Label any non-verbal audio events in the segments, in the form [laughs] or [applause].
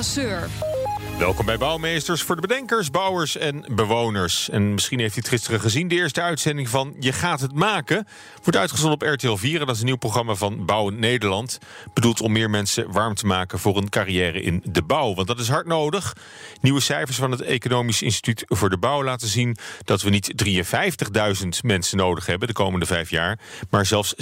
Paul Lasseur. Welkom bij Bouwmeesters voor de bedenkers, bouwers en bewoners. En misschien heeft u het gisteren gezien, de eerste uitzending van Je gaat het maken... wordt uitgezonden op RTL 4 en dat is een nieuw programma van Bouwend Nederland. Bedoeld om meer mensen warm te maken voor een carrière in de bouw. Want dat is hard nodig. Nieuwe cijfers van het Economisch Instituut voor de Bouw laten zien... dat we niet 53.000 mensen nodig hebben de komende vijf jaar... maar zelfs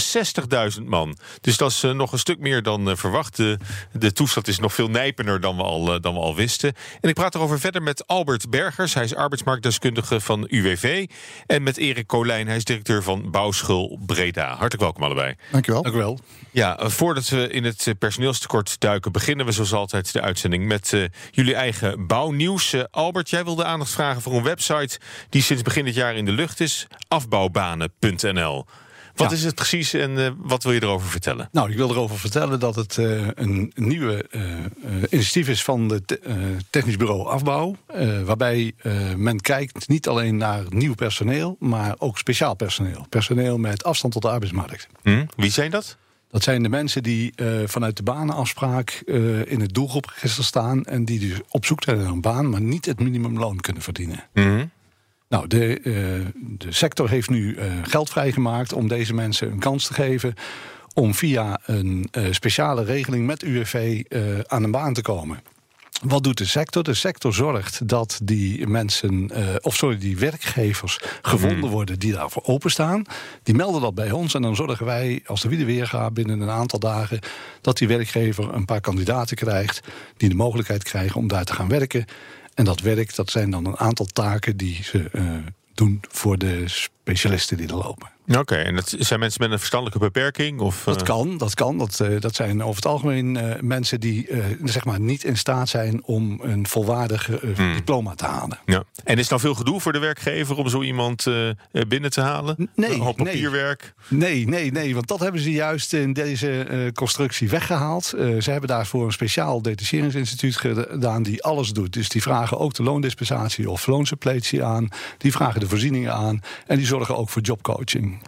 60.000 man. Dus dat is uh, nog een stuk meer dan uh, verwacht. De, de toestand is nog veel nijpender dan we al, uh, dan we al wisten... En ik praat erover verder met Albert Bergers. Hij is arbeidsmarktdeskundige van UWV. En met Erik Colijn, hij is directeur van Bouwschul Breda. Hartelijk welkom allebei. Dankjewel. Dank u wel. Ja, voordat we in het personeelstekort duiken... beginnen we zoals altijd de uitzending met uh, jullie eigen bouwnieuws. Uh, Albert, jij wilde aandacht vragen voor een website... die sinds begin dit jaar in de lucht is. Afbouwbanen.nl. Wat ja. is het precies en uh, wat wil je erover vertellen? Nou, ik wil erover vertellen dat het uh, een nieuwe uh, initiatief is van het Technisch Bureau Afbouw. waarbij men kijkt niet alleen naar nieuw personeel, maar ook speciaal personeel. Personeel met afstand tot de arbeidsmarkt. Hm? Wie zijn dat? Dat zijn de mensen die vanuit de banenafspraak in het doelgroepregister staan. en die dus op zoek zijn naar een baan, maar niet het minimumloon kunnen verdienen. Hm? Nou, de, uh, de sector heeft nu uh, geld vrijgemaakt om deze mensen een kans te geven om via een uh, speciale regeling met UWV aan een baan te komen. Wat doet de sector? De sector zorgt dat die mensen, of sorry, die werkgevers gevonden worden die daarvoor openstaan. Die melden dat bij ons en dan zorgen wij, als de wiede weer gaat binnen een aantal dagen, dat die werkgever een paar kandidaten krijgt die de mogelijkheid krijgen om daar te gaan werken. En dat werk, dat zijn dan een aantal taken die ze uh, doen voor de specialisten die er lopen. Oké, okay, en dat zijn mensen met een verstandelijke beperking? Of, dat kan, dat kan. Dat, uh, dat zijn over het algemeen uh, mensen die zeg maar niet in staat zijn om een volwaardig hmm. diploma te halen. Ja. En is nou veel gedoe voor de werkgever om zo iemand binnen te halen? Nee. Een hoop papierwerk? Nee, nee, nee, want dat hebben ze juist in deze constructie weggehaald. ze hebben daarvoor een speciaal detacheringsinstituut gedaan die alles doet. Dus die vragen ook de loondispensatie of loonsuppletie aan. Die vragen de voorzieningen aan. En die zorgen ook voor jobcoaching.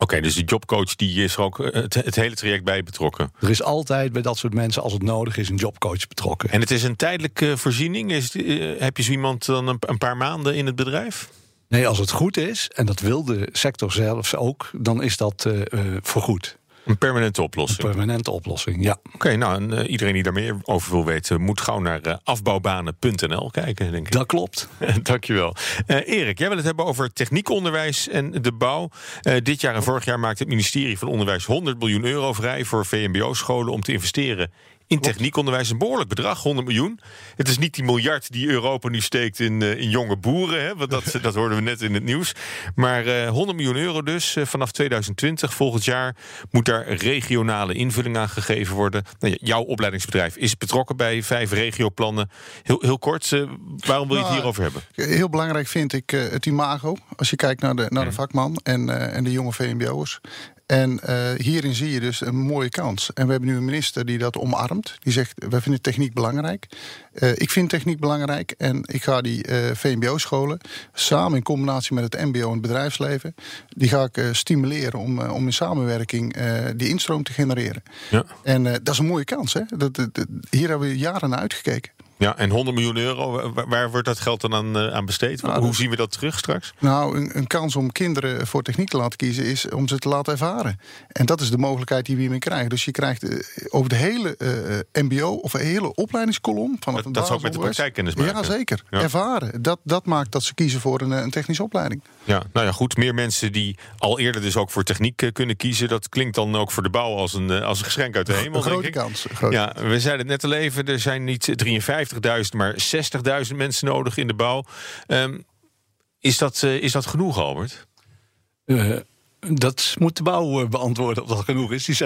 Oké, okay, dus die jobcoach die is er ook het, het, hele traject bij betrokken. Er is altijd bij dat soort mensen, als het nodig is, een jobcoach betrokken. En het is een tijdelijke voorziening? Is, uh, heb je zo iemand dan een, een, paar maanden in het bedrijf? Nee, als het goed is, en dat wil de sector zelfs ook, dan is dat uh, voorgoed. Een permanente oplossing. Een permanente oplossing, ja. Oké, okay, nou, en, uh, iedereen die daar meer over wil weten, moet gauw naar uh, afbouwbanen.nl kijken, denk ik. Dat klopt. [laughs] Dankjewel. Uh, Erik, jij wil het hebben over techniekonderwijs en de bouw. dit jaar en vorig jaar maakt het ministerie van Onderwijs 100 miljoen euro vrij voor VMBO-scholen om te investeren in techniekonderwijs een behoorlijk bedrag, 100 miljoen. Het is niet die miljard die Europa nu steekt in, uh, in jonge boeren. Hè, want dat, [laughs] dat hoorden we net in het nieuws. Maar uh, 100 miljoen euro dus uh, vanaf 2020. Volgend jaar moet daar regionale invulling aan gegeven worden. Nou, jouw opleidingsbedrijf is betrokken bij vijf regioplannen. Heel, heel kort, waarom wil je het nou, hierover hebben? Heel belangrijk vind ik het imago. Als je kijkt naar de, naar de vakman en, en de jonge VMBO'ers. En uh, hierin zie je dus een mooie kans. En we hebben nu een minister die dat omarmt. Die zegt, wij vinden techniek belangrijk. Uh, ik vind techniek belangrijk. En ik ga die uh, VMBO-scholen samen in combinatie met het mbo en het bedrijfsleven... die ga ik stimuleren om, om in samenwerking die instroom te genereren. Ja. En dat is een mooie kans. Hè? Dat, dat, dat, hier hebben we jaren naar uitgekeken. Ja, en 100 miljoen euro, waar wordt dat geld dan aan, uh, aan besteed? Nou, Hoe dus, zien we dat terug straks? Nou, een, een, kans om kinderen voor techniek te laten kiezen is om ze te laten ervaren. En dat is de mogelijkheid die we hiermee krijgen. Dus je krijgt uh, over de hele uh, MBO of een hele opleidingskolom. Vanaf dat dat is ook met de praktijkkennis maken. Ja, zeker. Ja. Ervaren. Dat, dat maakt dat ze kiezen voor een, een technische opleiding. Ja, nou ja, goed. Meer mensen die al eerder dus ook voor techniek kunnen kiezen. Dat klinkt dan ook voor de bouw als een, als een geschenk uit de hemel. Een grote kans. Grote ja, we zeiden het net al even. Er zijn niet 53.000, maar 60.000 mensen nodig in de bouw. Um, is, dat, uh, is dat genoeg, Albert? Uh, Dat moet de bouw eh, beantwoorden of dat genoeg is, die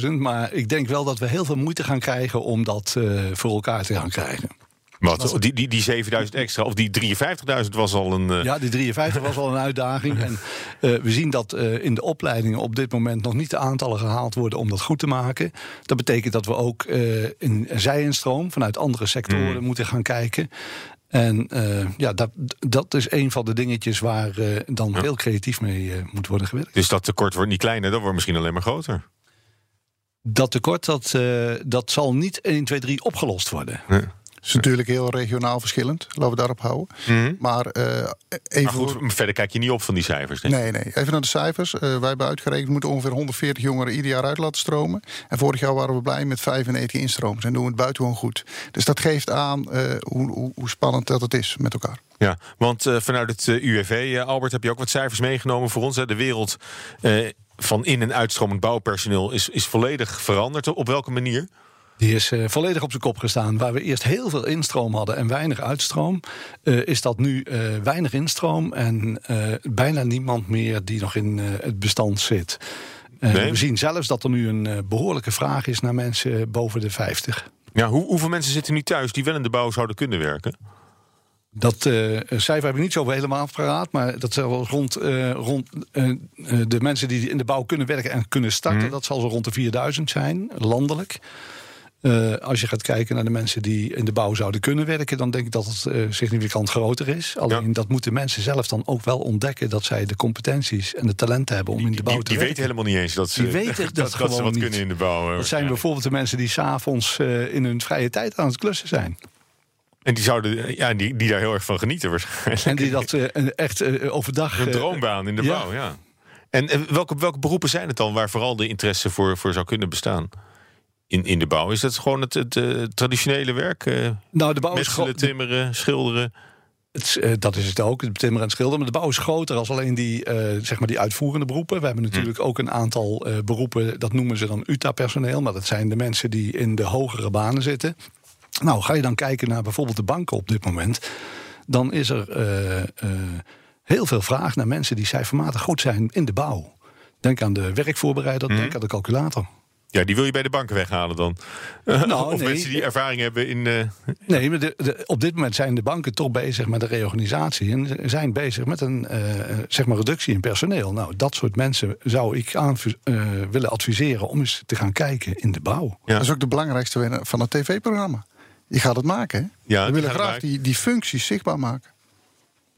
60.000. Maar ik denk wel dat we heel veel moeite gaan krijgen om dat voor elkaar te gaan krijgen. Wat? Die, die, die 7000 extra, of die 53.000 was al een. Uh... Ja, die 53 was al een uitdaging. [laughs] En uh, we zien dat uh, in de opleidingen op dit moment nog niet de aantallen gehaald worden om dat goed te maken. Dat betekent dat we ook in zijinstroom vanuit andere sectoren mm. moeten gaan kijken. En uh, ja, dat, dat is een van de dingetjes waar uh, dan ja. heel creatief mee uh, moet worden gewerkt. Dus dat tekort wordt niet kleiner, dat wordt misschien alleen maar groter. Dat tekort, dat, dat zal niet 1, 2, 3 opgelost worden. Ja. Is natuurlijk heel regionaal verschillend. Laten we daarop houden. Mm -hmm. Maar uh, even. Maar goed, verder kijk je niet op van die cijfers. Nee, nee. nee. Even naar de cijfers. Uh, wij hebben uitgerekend, we moeten ongeveer 140 jongeren ieder jaar uit laten stromen. En vorig jaar waren we blij met 95 instromers. En doen we het buitengewoon goed. Dus dat geeft aan uh, hoe, hoe, hoe, spannend dat het is met elkaar. Ja, want vanuit het UWV, Albert, heb je ook wat cijfers meegenomen voor ons. Hè? De wereld van in- en uitstromend bouwpersoneel is, is volledig veranderd. Op welke manier? Die is uh, volledig op zijn kop gestaan. Waar we eerst heel veel instroom hadden en weinig uitstroom, uh, is dat nu uh, weinig instroom en bijna niemand meer die nog in het bestand zit. Nee. We zien zelfs dat er nu een behoorlijke vraag is naar mensen boven de 50. Ja, hoe, hoeveel mensen zitten nu thuis die wel in de bouw zouden kunnen werken? Dat uh, cijfer heb ik niet zo helemaal paraat. Maar dat zal rond, uh, rond uh, de mensen die in de bouw kunnen werken en kunnen starten. Mm. Dat zal zo rond de 4000 zijn, landelijk. Uh, als je gaat kijken naar de mensen die in de bouw zouden kunnen werken, dan denk ik dat het uh, significant groter is. Alleen ja. dat moeten mensen zelf dan ook wel ontdekken dat zij de competenties en de talenten hebben om in de bouw die, te die werken. Die weten helemaal niet eens dat ze, die weten [laughs] dat, dat, dat ze wat niet. kunnen in de bouw. Dat zijn bijvoorbeeld de mensen die s'avonds uh, in hun vrije tijd aan het klussen zijn. En die zouden, ja, die, die daar heel erg van genieten waarschijnlijk. En die dat echt overdag. Een droombaan in de ja. bouw, ja. En welke, welke beroepen zijn het dan waar vooral de interesse voor, voor zou kunnen bestaan? In, in de bouw? Is dat gewoon het, het uh, traditionele werk? Uh, nou, de bouw is gewoon timmeren, schilderen. Het, uh, dat is het ook, het timmeren en schilderen. Maar de bouw is groter als alleen die, zeg maar die uitvoerende beroepen. We hebben natuurlijk hm. ook een aantal beroepen, dat noemen ze dan UTA-personeel. Maar dat zijn de mensen die in de hogere banen zitten. Nou, ga je dan kijken naar bijvoorbeeld de banken op dit moment. Dan is er heel veel vraag naar mensen die cijfermatig goed zijn in de bouw. Denk aan de werkvoorbereider, hm. denk aan de calculator. Ja, die wil je bij de banken weghalen dan? Nou, [laughs] of nee. mensen die ervaring hebben in... Uh... Nee, maar de, de, op dit moment zijn de banken toch bezig met de reorganisatie... en zijn bezig met een uh, zeg maar reductie in personeel. Nou, dat soort mensen zou ik aan uh, willen adviseren... om eens te gaan kijken in de bouw. Ja. Dat is ook de belangrijkste winnaar van het tv-programma. Je gaat het maken, hè? Ja, We willen graag die, die functies zichtbaar maken.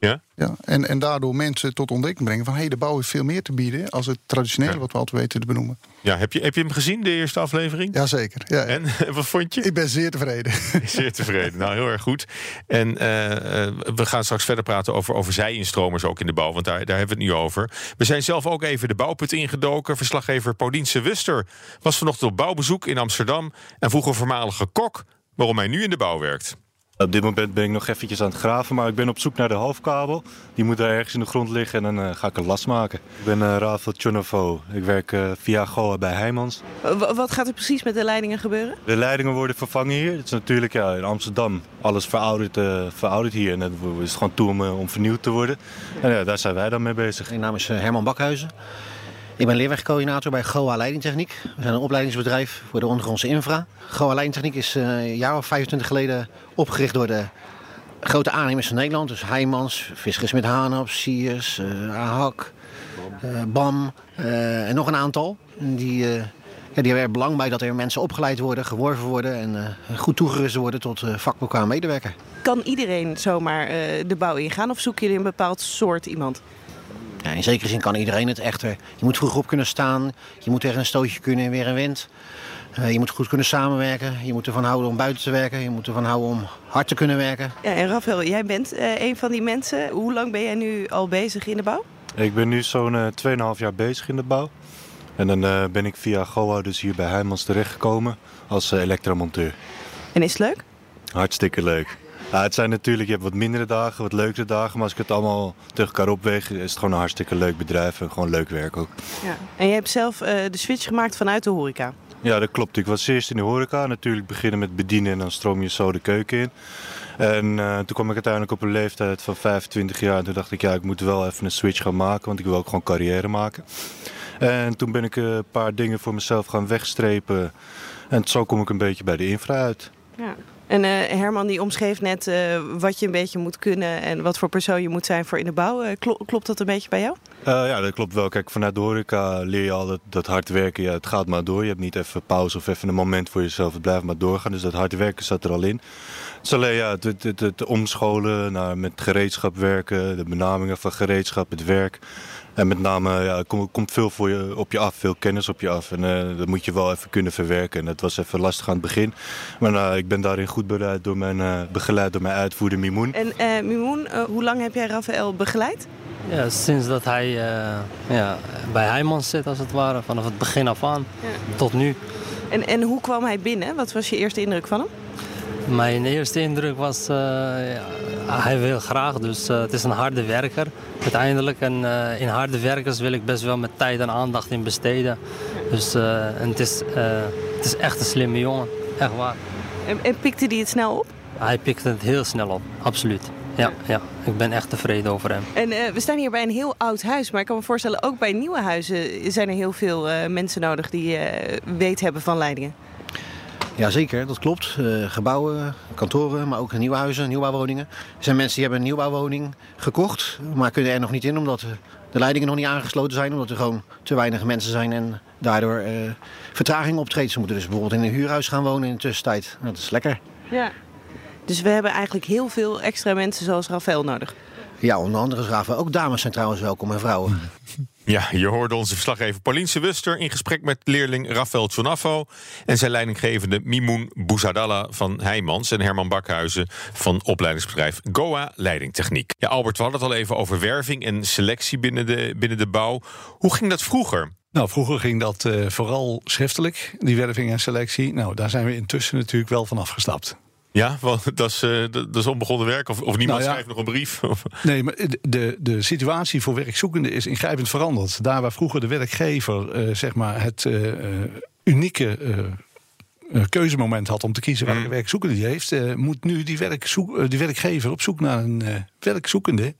Ja? Ja, en, en daardoor mensen tot ontdekking brengen van... hé, hey, de bouw heeft veel meer te bieden als het traditionele... Ja. wat we altijd weten te benoemen. Ja, heb je, heb je hem gezien, de eerste aflevering? Jazeker. Ja. En [laughs] wat vond je? Ik ben zeer tevreden. [laughs] Zeer tevreden, nou heel erg goed. En uh, we gaan straks verder praten over, over zijinstromers ook in de bouw... want daar, daar hebben we het nu over. We zijn zelf ook even de bouwput ingedoken. Verslaggever Pauliense Wuster was vanochtend op bouwbezoek in Amsterdam... en vroeg een voormalige kok waarom hij nu in de bouw werkt. Op dit moment ben ik nog eventjes aan het graven, maar ik ben op zoek naar de hoofdkabel. Die moet daar ergens in de grond liggen en dan uh, ga ik een last maken. Ik ben uh, Rafael Tjonovo. Ik werk uh, via Goa bij Heijmans. W wat gaat er precies met de leidingen gebeuren? De leidingen worden vervangen hier. Het is natuurlijk ja, in Amsterdam alles verouderd, verouderd hier. En het is gewoon toe om, om vernieuwd te worden. En ja, daar zijn wij dan mee bezig. Mijn naam is Herman Bakhuizen. Ik ben leerwegcoördinator bij GOA Leidingtechniek. We zijn een opleidingsbedrijf voor de ondergrondse infra. GOA Leidingtechniek is uh, een jaar of 25 geleden opgericht door de grote aannemers van Nederland. Dus Heijmans, Fiskers met Hanop, Siers, uh, AHAK, uh, BAM en nog een aantal. Die, ja, die hebben er belang bij dat er mensen opgeleid worden, geworven worden en goed toegerust worden tot vakbekwaam medewerker. Kan iedereen zomaar de bouw ingaan of zoeken jullie een bepaald soort iemand? Ja, in zekere zin kan iedereen het echter. Je moet vroeg op kunnen staan, je moet tegen een stootje kunnen en weer een wind. Uh, je moet goed kunnen samenwerken, je moet ervan houden om buiten te werken, je moet ervan houden om hard te kunnen werken. Ja, en Rafael, jij bent uh, een van die mensen. Hoe lang ben jij nu al bezig in de bouw? Ik ben nu zo'n uh, 2,5 jaar bezig in de bouw. En dan uh, ben ik via GOA dus hier bij Heijmans terechtgekomen als elektromonteur. En is het leuk? Hartstikke leuk. Het zijn natuurlijk, je hebt wat mindere dagen, wat leukere dagen. Maar als ik het allemaal tegen elkaar opweeg, is het gewoon een hartstikke leuk bedrijf. En gewoon leuk werk ook. Ja. En je hebt zelf uh, de switch gemaakt vanuit de horeca? Ja, dat klopt. Ik was eerst in de horeca. Natuurlijk beginnen met bedienen en dan stroom je zo de keuken in. En eh, toen kwam ik uiteindelijk op een leeftijd van 25 jaar. En toen dacht ik, ja, ik moet wel even een switch gaan maken. Want ik wil ook gewoon carrière maken. En toen ben ik eh, een paar dingen voor mezelf gaan wegstrepen. En zo kom ik een beetje bij de infra uit. Ja. En eh, Herman die omschreef net eh, wat je een beetje moet kunnen en wat voor persoon je moet zijn voor in de bouw. Eh, klo- klopt dat een beetje bij jou? Eh, ja, dat klopt wel. Kijk, vanuit de horeca leer je al dat, dat hard werken, ja, het gaat maar door. Je hebt niet even pauze of even een moment voor jezelf. Het blijft maar doorgaan. Dus dat hard werken zat er al in. Het is alleen ja, het, het, het, omscholen naar met gereedschap werken, de benamingen van gereedschap, het werk. En met name, ja, komt, veel voor je, op je af, veel kennis op je af. En eh, dat moet je wel even kunnen verwerken. En dat was even lastig aan het begin. Maar nou, ik ben daarin goed begeleid door mijn, begeleid door mijn uitvoerder Mimoen. En Mimoen, hoe lang heb jij Rafael begeleid? Ja, sinds dat hij eh, ja, bij Heijmans zit, als het ware, vanaf het begin af aan tot nu. En, en hoe kwam hij binnen? Wat was je eerste indruk van hem? Mijn eerste indruk was, eh, ja, hij wil graag, dus eh, het is een harde werker uiteindelijk. En in harde werkers wil ik best wel met tijd en aandacht in besteden. Dus en het, is, het is echt een slimme jongen, echt waar. En, en pikte hij het snel op? Hij pikt het heel snel op, absoluut. Ja, ja, ik ben echt tevreden over hem. En eh, we staan hier bij een heel oud huis, maar ik kan me voorstellen, ook bij nieuwe huizen zijn er heel veel eh, mensen nodig die eh, weet hebben van leidingen. Jazeker, dat klopt. Eh, gebouwen, kantoren, maar ook nieuwe huizen, nieuwbouwwoningen. Er zijn mensen die hebben een nieuwbouwwoning gekocht, maar kunnen er nog niet in omdat de leidingen nog niet aangesloten zijn. Omdat er gewoon te weinig mensen zijn en daardoor eh, vertraging optreedt. Ze moeten dus bijvoorbeeld in een huurhuis gaan wonen in de tussentijd. Dat is lekker. Ja. Dus we hebben eigenlijk heel veel extra mensen zoals Rafael nodig. Ja, onder andere is Rafa. Ook dames zijn trouwens welkom en vrouwen. Ja, je hoorde onze verslaggever Pauline Wuster in gesprek met leerling Rafael Tjonafo en zijn leidinggevende Mimoen Bouzadalla van Heijmans en Herman Bakhuizen van opleidingsbedrijf Goa Leidingtechniek. Ja, Albert, we hadden het al even over werving en selectie binnen de, binnen de bouw. Hoe ging dat vroeger? Nou, vroeger ging dat eh, vooral schriftelijk, die werving en selectie. Nou, daar zijn we intussen natuurlijk wel van afgestapt. Ja, want [laughs] dat is, eh, dat is onbegonnen werk of, of niemand Nou ja. schrijft nog een brief. [laughs] Of- Nee, maar de- de, situatie voor werkzoekenden is ingrijpend veranderd. Daar waar vroeger de werkgever eh, zeg maar het eh, unieke keuzemoment had om te kiezen welke werkzoekende die heeft, moet nu die, werkzoek, die werkgever op zoek naar een werkzoekende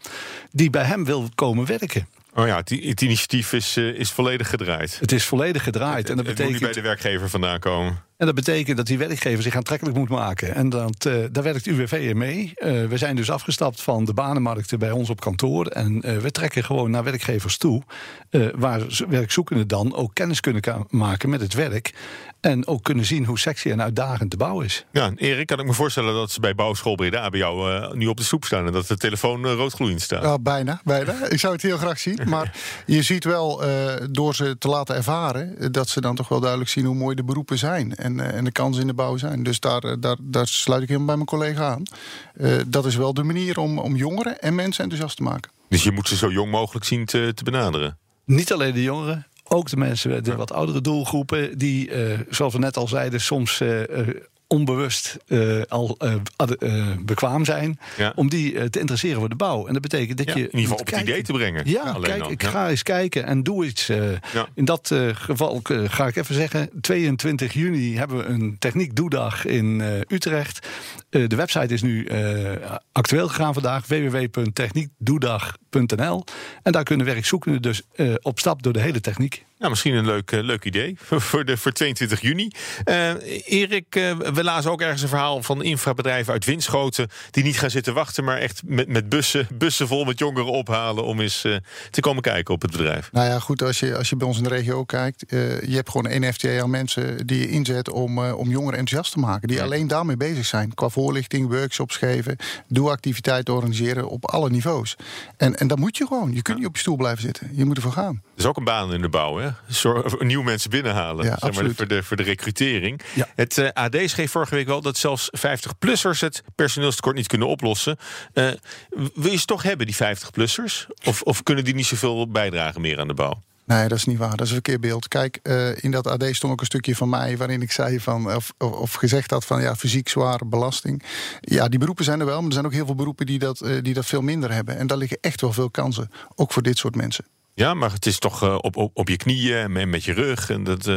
die bij hem wil komen werken. Oh ja, het, initiatief is, is volledig gedraaid. Het is volledig gedraaid. en dat Het moet niet bij betekent de werkgever vandaan komen. En dat betekent dat die werkgever zich aantrekkelijk moet maken. En dat, eh, daar werkt UWV in mee. Eh, we zijn dus afgestapt van de banenmarkten bij ons op kantoor. En eh, we trekken gewoon naar werkgevers toe. eh, waar werkzoekenden dan ook kennis kunnen maken met het werk. En ook kunnen zien hoe sexy en uitdagend de bouw is. Ja, Erik, kan ik me voorstellen dat ze bij Bouwschool Breda bij jou nu op de stoep staan en dat de telefoon uh, roodgloeiend staat. Ja, bijna, bijna. Ik zou het heel graag zien. [laughs] Maar je ziet wel, eh, door ze te laten ervaren... dat ze dan toch wel duidelijk zien hoe mooi de beroepen zijn. En, eh, en de kansen in de bouw zijn. Dus daar, eh, daar, daar sluit ik helemaal bij mijn collega aan. Eh, dat is wel de manier om, om jongeren en mensen enthousiast te maken. Dus je moet ze zo jong mogelijk zien te, te benaderen. Niet alleen de jongeren, ook de mensen, de wat oudere doelgroepen, die, eh, zoals we net al zeiden, soms eh, eh, onbewust eh, al eh, eh, bekwaam zijn, Ja. om die te interesseren voor de bouw. En dat betekent dat Ja, je. in ieder geval op het kijken. idee te brengen. Ja, Alleen kijk, dan, ik ja. ga eens kijken en doe iets. Ja. In dat geval ga ik even zeggen, 22 juni hebben we een techniek doedag in Utrecht. De website is nu actueel gegaan vandaag, En daar kunnen werkzoekenden dus eh, op stap door de hele techniek. Nou, misschien een leuk, eh, leuk idee [laughs] voor, de, voor 22 juni. Eh, Erik, eh, we lazen ook ergens een verhaal van infrabedrijven uit Winschoten... die niet gaan zitten wachten, maar echt met, met bussen, bussen vol met jongeren ophalen... om eens eh, te komen kijken op het bedrijf. Nou ja, goed, als je, als je bij ons in de regio ook kijkt... eh, je hebt gewoon een FTA aan mensen die je inzet om, eh, om jongeren enthousiast te maken. Die alleen daarmee bezig zijn. Qua voorlichting, workshops geven, doe-activiteiten organiseren op alle niveaus. En, en dat moet je gewoon. Je kunt niet op je stoel blijven zitten. Je moet ervoor gaan. Dat is ook een baan in de bouw, hè? Zorg, nieuwe mensen binnenhalen, Ja, zeg maar, voor, de, voor de recrutering. Ja. Het eh, AD schreef vorige week wel dat zelfs 50-plussers het personeelstekort niet kunnen oplossen. Eh, wil je ze toch hebben, die 50-plussers? Of, of kunnen die niet zoveel bijdragen meer aan de bouw? Nee, dat is niet waar. Dat is een verkeerd beeld. Kijk, eh, in dat AD stond ook een stukje van mij waarin ik zei van, of, of, of gezegd had van ja, fysiek zware belasting. Ja, die beroepen zijn er wel, maar er zijn ook heel veel beroepen die dat, eh, die dat veel minder hebben. En daar liggen echt wel veel kansen, ook voor dit soort mensen. Ja, maar het is toch uh, op, op, op je knieën en met je rug. En dat,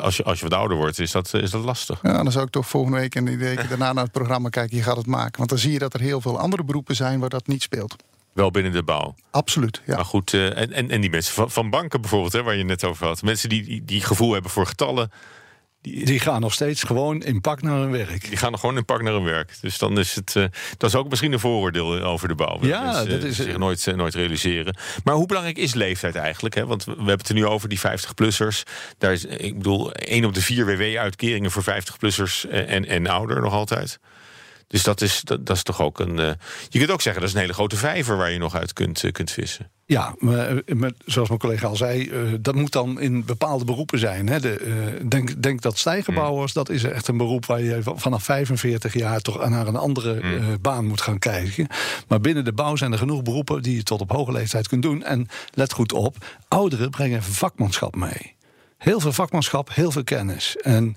als, je, als je wat ouder wordt, is dat, is dat lastig. Ja, dan zou ik toch volgende week en die week daarna naar het programma kijken. Je gaat het maken. Want dan zie je dat er heel veel andere beroepen zijn waar dat niet speelt. Wel binnen de bouw. Absoluut, ja. Maar goed, uh, en, en, en die mensen van, van banken bijvoorbeeld, hè, waar je net over had. Mensen die, die, die gevoel hebben voor getallen. Die, die, gaan nog steeds gewoon in pak naar hun werk. Die gaan nog gewoon in pak naar hun werk. Dus dan is het. Uh, dat is ook misschien een vooroordeel over de bouw. Ja, mensen, dat is zich nooit, uh, nooit realiseren. Maar hoe belangrijk is leeftijd eigenlijk? Hè? Want we hebben het er nu over die 50-plussers. Daar is, ik bedoel, één op de vier WW-uitkeringen voor 50-plussers en, en ouder nog altijd. Dus dat is, dat, dat is toch ook een. Uh, je kunt ook zeggen dat is een hele grote vijver waar je nog uit kunt, uh, kunt vissen. Ja, maar, met, zoals mijn collega al zei, uh, dat moet dan in bepaalde beroepen zijn. Hè. De, denk, denk dat stijgerbouwers, mm. dat is echt een beroep waar je vanaf 45 jaar toch naar een andere mm. baan moet gaan kijken. Maar binnen de bouw zijn er genoeg beroepen die je tot op hoge leeftijd kunt doen. En let goed op, ouderen brengen vakmanschap mee. Heel veel vakmanschap, heel veel kennis. En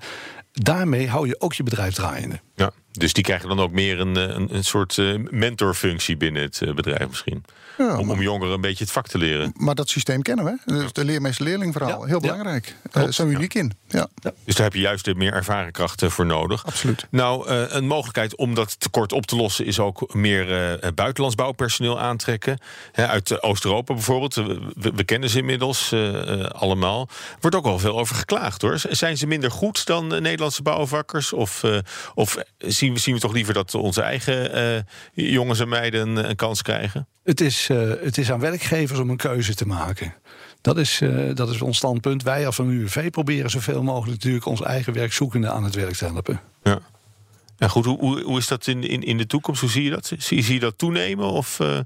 daarmee hou je ook je bedrijf draaiende. Ja, dus die krijgen dan ook meer een, een, een soort mentorfunctie binnen het bedrijf misschien. Ja, om, om jongeren een beetje het vak te leren. Maar dat systeem kennen we. Dus de leermeester-leerling verhaal. Heel belangrijk. Daar uh, zijn we uniek in. Ja. Dus daar heb je juist meer ervaren krachten voor nodig. Absoluut. Nou, uh, een mogelijkheid om dat tekort op te lossen... is ook meer uh, buitenlands bouwpersoneel aantrekken. He, uit Oost-Europa bijvoorbeeld. We, we, kennen ze inmiddels allemaal. Er wordt ook wel veel over geklaagd hoor. Zijn ze minder goed dan Nederlandse bouwvakkers? Of, of zien, we, zien we toch liever dat onze eigen jongens en meiden een kans krijgen? Het is, uh, het is aan werkgevers om een keuze te maken. Dat is, uh, dat is ons standpunt. Wij als van UWV proberen zoveel mogelijk natuurlijk ons eigen werkzoekenden aan het werk te helpen. Ja. Ja, goed, hoe, hoe, hoe is dat in, in, in de toekomst? Hoe zie je dat? Zie, zie je dat toenemen? Of, uh...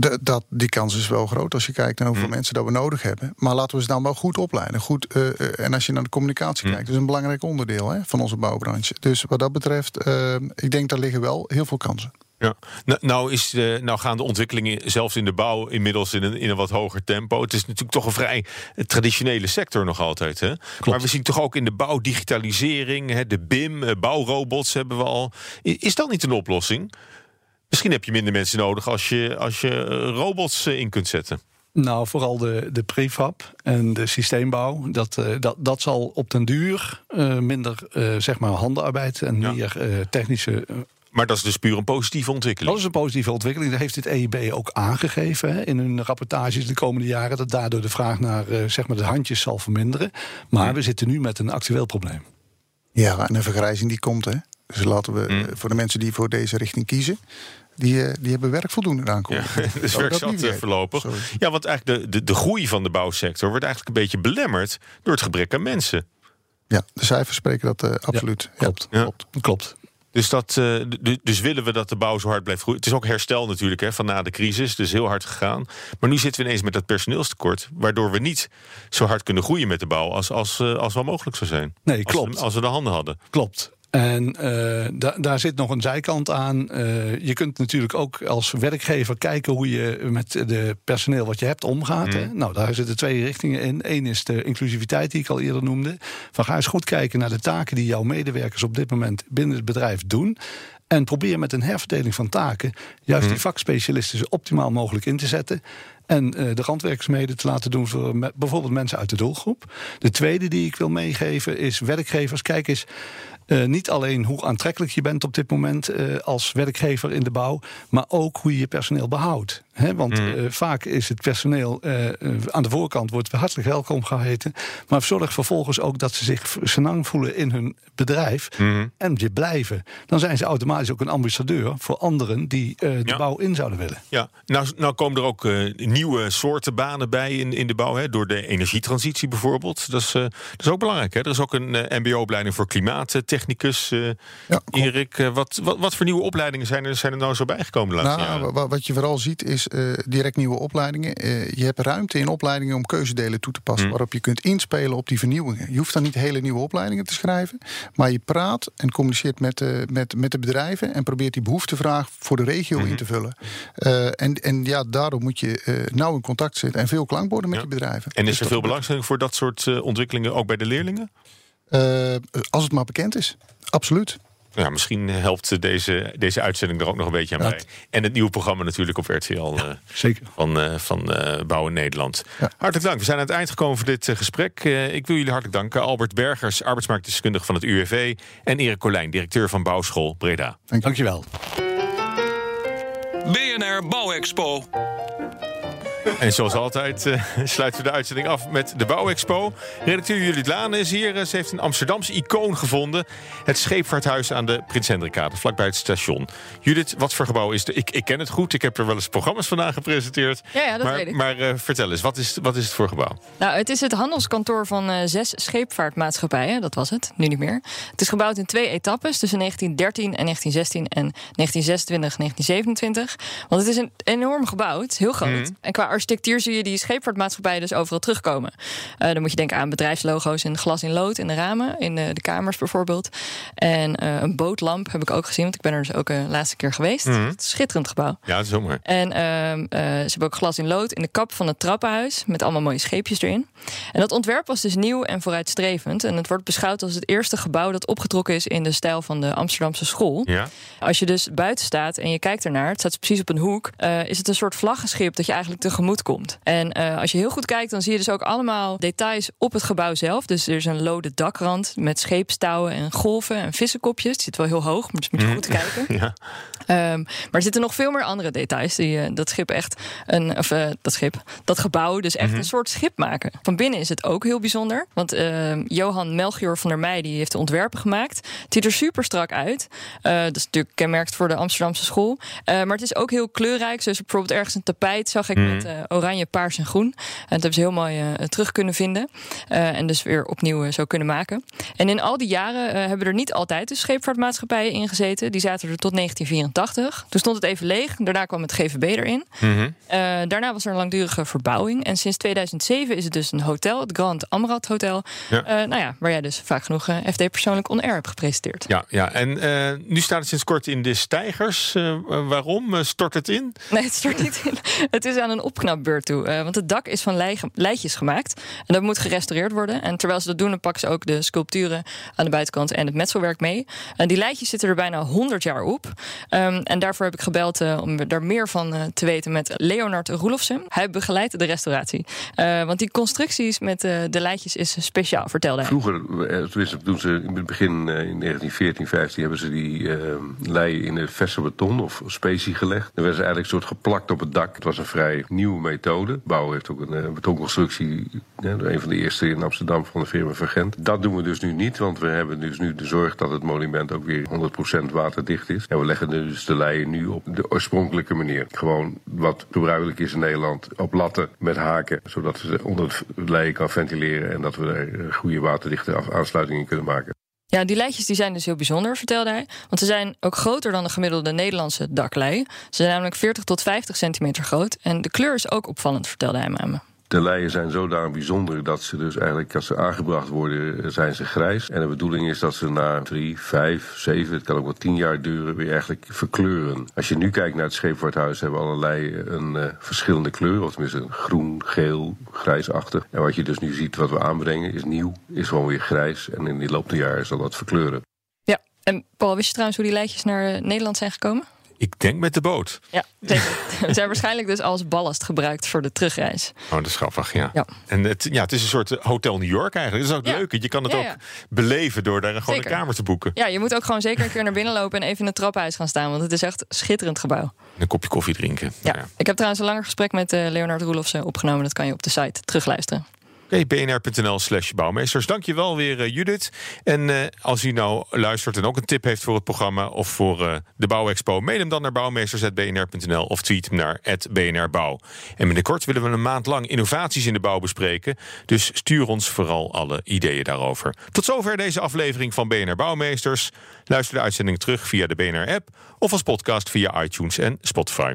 de, dat, die kans is wel groot als je kijkt naar hoeveel mm. mensen dat we nodig hebben. Maar laten we ze dan wel goed opleiden. Goed, uh, uh, en als je naar de communicatie mm. kijkt, dat is een belangrijk onderdeel hè, van onze bouwbranche. Dus wat dat betreft, ik denk daar liggen wel heel veel kansen. Ja, nou, is nou gaan de ontwikkelingen zelfs in de bouw inmiddels in een, in een wat hoger tempo. Het is natuurlijk toch een vrij traditionele sector nog altijd. Hè? Maar we zien toch ook in de bouw digitalisering, hè, de BIM, eh, bouwrobots hebben we al. Is dat niet een oplossing? Misschien heb je minder mensen nodig als je, als je robots in kunt zetten. Nou, vooral de, de prefab en de systeembouw. Dat, uh, dat, dat zal op den duur uh, minder uh, zeg maar handenarbeid en ja. meer technische maar dat is dus puur een positieve ontwikkeling. Dat is een positieve ontwikkeling. Dat heeft het EIB ook aangegeven hè, in hun rapportages de komende jaren. Dat daardoor de vraag naar zeg maar de handjes zal verminderen. Maar ja. we zitten nu met een actueel probleem. Ja, en een vergrijzing die komt. Hè. Dus laten we mm. voor de mensen die voor deze richting kiezen. Die, die hebben werk voldoende aankomen. Ja, [laughs] dus werk zat voorlopig. Sorry. Ja, want eigenlijk de, de, de groei van de bouwsector wordt eigenlijk een beetje belemmerd door het gebrek aan mensen. Ja, de cijfers spreken dat uh, absoluut. Ja, klopt. Ja. klopt. klopt. Dus, dat, uh, dus willen we dat de bouw zo hard blijft groeien. Het is ook herstel natuurlijk hè, van na de crisis. Dus heel hard gegaan. Maar nu zitten we ineens met dat personeelstekort. Waardoor we niet zo hard kunnen groeien met de bouw als, als, als wel mogelijk zou zijn. Nee, klopt. Als we, als we de handen hadden. Klopt. En uh, da daar zit nog een zijkant aan. Uh, je kunt natuurlijk ook als werkgever kijken hoe je met de personeel wat je hebt omgaat. Mm. Hè? Nou, daar zitten twee richtingen in. Eén is de inclusiviteit die ik al eerder noemde. Van ga eens goed kijken naar de taken die jouw medewerkers op dit moment binnen het bedrijf doen. En probeer met een herverdeling van taken juist mm. die vakspecialisten zo optimaal mogelijk in te zetten. En uh, de randwerkzaamheden te laten doen voor me bijvoorbeeld mensen uit de doelgroep. De tweede die ik wil meegeven is werkgevers. Kijk eens. Uh, niet alleen hoe aantrekkelijk je bent op dit moment uh, als werkgever in de bouw, maar ook hoe je je personeel behoudt. He, want mm. uh, vaak is het personeel aan de voorkant wordt hartelijk welkom geheten, maar zorg vervolgens ook dat ze zich senang voelen in hun bedrijf mm. en je blijven. Dan zijn ze automatisch ook een ambassadeur voor anderen die de ja. bouw in zouden willen. Ja, nou, nou komen er ook nieuwe soorten banen bij in, in de bouw, hè, door de energietransitie bijvoorbeeld. Dat is, dat is ook belangrijk. Hè? Er is ook een MBO-opleiding voor klimaattechniek technicus. Uh, ja, Erik, uh, wat, wat, wat, voor nieuwe opleidingen zijn er, zijn er nou zo bijgekomen de laatste nou, jaren? Wat je vooral ziet is uh, direct nieuwe opleidingen. je hebt ruimte in opleidingen om keuzedelen toe te passen... Mm. waarop je kunt inspelen op die vernieuwingen. Je hoeft dan niet hele nieuwe opleidingen te schrijven... maar je praat en communiceert met, met, met de bedrijven... en probeert die behoeftevraag voor de regio mm. in te vullen. en, en ja, daarom moet je nauw in contact zitten... en veel klankborden met ja. die bedrijven. En is dus er veel belangstelling voor dat soort ontwikkelingen... ook bij de leerlingen? Uh, als het maar bekend is. Absoluut. Ja, misschien helpt deze, deze uitzending er ook nog een beetje aan bij. En het nieuwe programma natuurlijk op RTL eh, zeker. van, eh, van eh, Bouwen Nederland. Hartelijk dank. We zijn aan het eind gekomen voor dit eh, gesprek. Eh, ik wil jullie hartelijk danken. Albert Bergers, arbeidsmarktdeskundige van het UWV. En Erik Colijn, directeur van Bouwschool Breda. Dankjewel. BNR Bouwexpo. En zoals altijd eh, sluiten we de uitzending af met de Bouwexpo. Redacteur Judith Laan is hier. Ze heeft een Amsterdamse icoon gevonden. Het Scheepvaarthuis aan de Prins Hendrikade, vlakbij het station. Judith, wat voor gebouw is het? Ik, ik ken het goed. Ik heb er wel eens programma's vandaan gepresenteerd. Ja, ja, dat maar, weet ik. Maar eh, vertel eens, wat is, wat is het voor gebouw? Nou, het is het handelskantoor van eh, zes scheepvaartmaatschappijen. Dat was het, nu niet meer. Het is gebouwd in twee etappes tussen 1913 en 1916 en 1926, 1927. Want het is een enorm gebouw, het is heel groot. Mhm. En qua architectuur zie je die scheepvaartmaatschappijen dus overal terugkomen. Eh, dan moet je denken aan bedrijfslogo's in glas in lood in de ramen, in de, de kamers bijvoorbeeld. En eh, een bootlamp heb ik ook gezien, want ik ben er dus ook een laatste keer geweest. Mhm. Schitterend gebouw. Ja, dat is ook maar. En ehm, eh, ze hebben ook glas in lood in de kap van het trappenhuis. Met allemaal mooie scheepjes erin. En dat ontwerp was dus nieuw en vooruitstrevend. En het wordt beschouwd als het eerste gebouw dat opgetrokken is in de stijl van de Amsterdamse school. Ja. Als je dus buiten staat en je kijkt ernaar, het staat precies op een hoek, eh, is het een soort vlaggenschip dat je eigenlijk tegemoet komt. En eh, als je heel goed kijkt, dan zie je dus ook allemaal details op het gebouw zelf. Dus er is een lode dakrand met scheepstouwen en golven en vissenkopjes. Het zit wel heel hoog, maar dus moet je goed kijken. [laughs] Ja. Ehm, maar er zitten nog veel meer andere details die eh, dat schip echt een of eh, dat schip, dat gebouw dus echt Mhm. een soort schip maken. Van binnen is het ook heel bijzonder, want ehm, Johan Melchior van der Meij die heeft de ontwerpen gemaakt. Het ziet er super strak uit. Dat is natuurlijk kenmerkt voor de Amsterdamse school. Maar het is ook heel kleurrijk. Zoals bijvoorbeeld ergens een tapijt zag ik Mhm. met oranje, paars en groen. En dat hebben ze heel mooi eh, terug kunnen vinden Eh, en dus weer opnieuw eh, zo kunnen maken. En in al die jaren eh, hebben er niet altijd de scheepvaartmaatschappijen in gezeten. Die zaten er tot 1984. Toen stond het even leeg. Daarna kwam het GVB erin. Mhm. Eh, daarna was er een langdurige verbouwing. En sinds 2007 is het dus een hotel, het Grand Amrad Hotel. Ja. Eh, nou ja, waar jij dus vaak genoeg eh, FD persoonlijk on air hebt gepresenteerd. Ja, ja. en eh, nu staat het sinds kort in de stijgers. Eh, eh, waarom? Eh, stort het in? Nee, het stort niet in. Het is aan een opknapbeurt toe. Eh, want het dak is van lei- leidjes gemaakt. En dat moet gerestaureerd worden. En terwijl ze dat doen, dan pakken ze ook de sculpturen aan de buitenkant en het metselwerk mee. En die leidjes zitten er bijna 100 jaar op. Ehm, en daarvoor heb ik gebeld eh, om daar meer van eh, te weten met Leonard Roelofsen. Hij begeleidt de restauratie. Want die constructies met de leidjes is speciaal, vertelde hij. Vroeger, tenminste, toen ze in het begin in 1914, 15 hebben ze die eh leien in het verse beton of specie gelegd. Dan werden ze eigenlijk een soort geplakt op het dak. Het was een vrij methode. Bouw heeft ook een eh, betonconstructie, een van de eerste in Amsterdam van de firma Vergent. Dat doen we dus nu niet, want we hebben dus nu de zorg dat het monument ook weer 100% waterdicht is. En we leggen dus de leien nu op de oorspronkelijke manier. Gewoon wat gebruikelijk is in Nederland, op latten met haken, zodat ze onder het leien kan ventileren en dat we er eh, goede waterdichte aansluitingen kunnen maken. Ja, die leidjes die zijn dus heel bijzonder, vertelde hij. Want ze zijn ook groter dan de gemiddelde Nederlandse daklei. Ze zijn namelijk 40 tot 50 centimeter groot. En de kleur is ook opvallend, vertelde hij me. De leien zijn zodanig bijzonder dat ze dus eigenlijk als ze aangebracht worden, eh, zijn ze grijs. En de bedoeling is dat ze na drie, vijf, zeven, het kan ook wel tien jaar duren, weer eigenlijk verkleuren. Als je nu kijkt naar het scheepvaarthuis, hebben alle leien een eh, verschillende kleur. Of tenminste groen, geel, grijsachtig. En wat je dus nu ziet, wat we aanbrengen, is nieuw, is gewoon weer grijs. En in die loop der jaren zal dat verkleuren. Ja, en Paul, wist je trouwens hoe die leidjes naar eh, Nederland zijn gekomen? Ik denk met de boot. Ja, zeker. [laughs] Ze zijn waarschijnlijk dus als ballast gebruikt voor de terugreis. Oh, dat is grappig, ja. Ja. En het, ja, het is een soort eh, Hotel New York eigenlijk. Dat is ook Ja. leuk. Je kan het Ja, ook beleven door daar gewoon Zeker. een kamer te boeken. Ja, je moet ook gewoon zeker een keer naar binnen lopen en even in het trappenhuis gaan staan. Want het is echt een schitterend gebouw. En een kopje koffie drinken. Ja. Ik heb trouwens een langer gesprek met eh, Leonard Roelofsen opgenomen. Dat kan je op de site terugluisteren. Oké, bnr.nl slash bouwmeesters. Dankjewel weer, eh, Judith. En eh, als u nou luistert en ook een tip heeft voor het programma... of voor eh, de Bouwexpo, mail hem dan naar bouwmeesters.bnr.nl... of tweet hem naar @bnrbouw. En binnenkort willen we een maand lang innovaties in de bouw bespreken. Dus stuur ons vooral alle ideeën daarover. Tot zover deze aflevering van BNR Bouwmeesters. Luister de uitzending terug via de BNR-app... of als podcast via iTunes en Spotify.